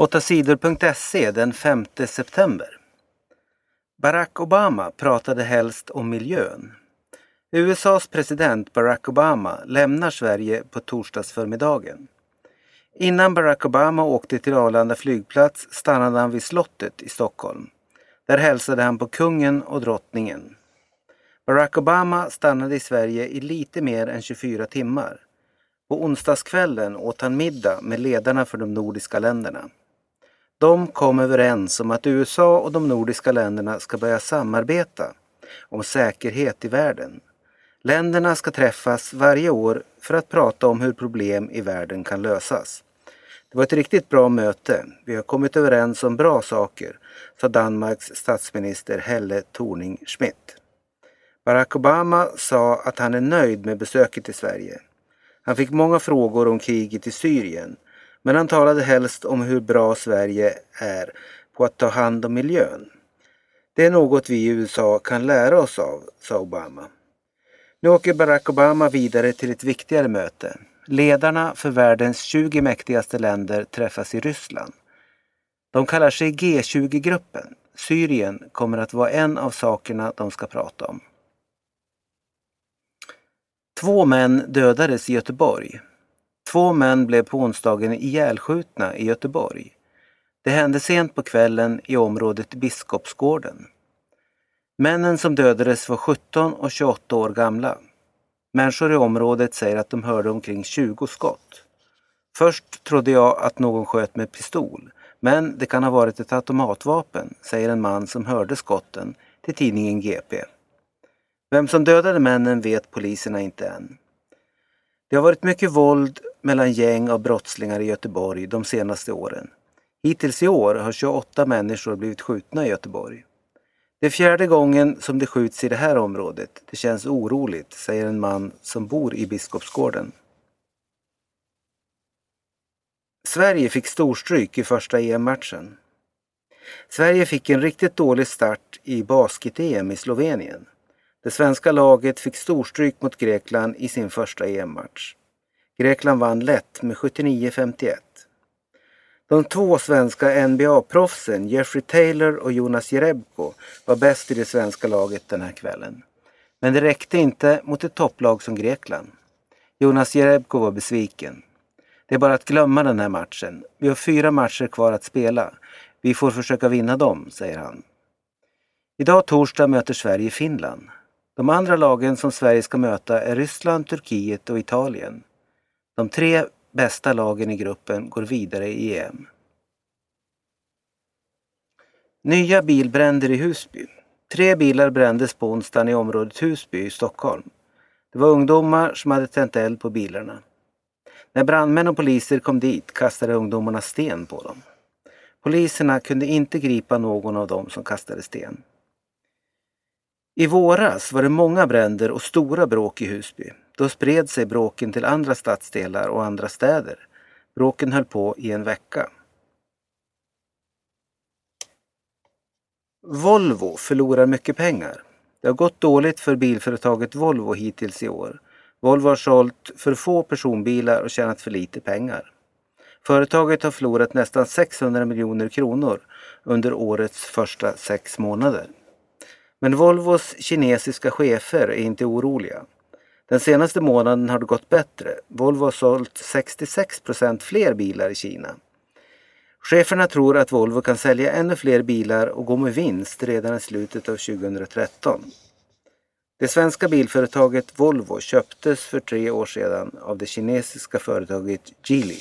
8sidor.se den 5 september. Barack Obama pratade helst om miljön. USAs president Barack Obama lämnar Sverige på torsdagsförmiddagen. Innan Barack Obama åkte till Arlanda flygplats stannade han vid slottet i Stockholm. Där hälsade han på kungen och drottningen. Barack Obama stannade i Sverige i lite mer än 24 timmar. På onsdagskvällen åt han middag med ledarna för de nordiska länderna. De kom överens om att USA och de nordiska länderna ska börja samarbeta om säkerhet i världen. Länderna ska träffas varje år för att prata om hur problem i världen kan lösas. Det var ett riktigt bra möte. Vi har kommit överens om bra saker, sa Danmarks statsminister Helle Thorning Schmidt. Barack Obama sa att han är nöjd med besöket i Sverige. Han fick många frågor om kriget i Syrien men han talade helst om hur bra Sverige är på att ta hand om miljön. Det är något vi i USA kan lära oss av, sa Obama. Nu åker Barack Obama vidare till ett viktigare möte. Ledarna för världens 20 mäktigaste länder träffas i Ryssland. De kallar sig G20-gruppen. Syrien kommer att vara en av sakerna de ska prata om. Två män dödades i Göteborg. Två män blev på onsdagen ihjälskjutna i Göteborg. Det hände sent på kvällen i området Biskopsgården. Männen som dödades var 17 och 28 år gamla. Människor i området säger att de hörde omkring 20 skott. Först trodde jag att någon sköt med pistol, men det kan ha varit ett automatvapen, säger en man som hörde skotten till tidningen GP. Vem som dödade männen vet poliserna inte än. Det har varit mycket våld mellan gäng av brottslingar i Göteborg de senaste åren. Hittills i år har 28 människor blivit skjutna i Göteborg. Det är fjärde gången som det skjuts i det här området. Det känns oroligt, säger en man som bor i Biskopsgården. Sverige fick storstryk i första EM-matchen. Sverige fick en riktigt dålig start i basket-EM i Slovenien. Det svenska laget fick storstryk mot Grekland i sin första EM-match. Grekland vann lätt med 79-51. De två svenska NBA-proffsen Jeffrey Taylor och Jonas Jerebko var bäst i det svenska laget den här kvällen. Men det räckte inte mot ett topplag som Grekland. Jonas Jerebko var besviken. Det är bara att glömma den här matchen. Vi har fyra matcher kvar att spela. Vi får försöka vinna dem, säger han. Idag torsdag möter Sverige Finland. De andra lagen som Sverige ska möta är Ryssland, Turkiet och Italien. De tre bästa lagen i gruppen går vidare i EM. Nya bilbränder i Husby. Tre bilar brändes på onsdagen i området Husby i Stockholm. Det var ungdomar som hade tänt eld på bilarna. När brandmän och poliser kom dit kastade ungdomarna sten på dem. Poliserna kunde inte gripa någon av dem som kastade sten. I våras var det många bränder och stora bråk i Husby. Då spred sig bråken till andra stadsdelar och andra städer. Bråken höll på i en vecka. Volvo förlorar mycket pengar. Det har gått dåligt för bilföretaget Volvo hittills i år. Volvo har sålt för få personbilar och tjänat för lite pengar. Företaget har förlorat nästan 600 miljoner kronor under årets första sex månader. Men Volvos kinesiska chefer är inte oroliga. Den senaste månaden har det gått bättre. Volvo har sålt 66 procent fler bilar i Kina. Cheferna tror att Volvo kan sälja ännu fler bilar och gå med vinst redan i slutet av 2013. Det svenska bilföretaget Volvo köptes för tre år sedan av det kinesiska företaget Geely.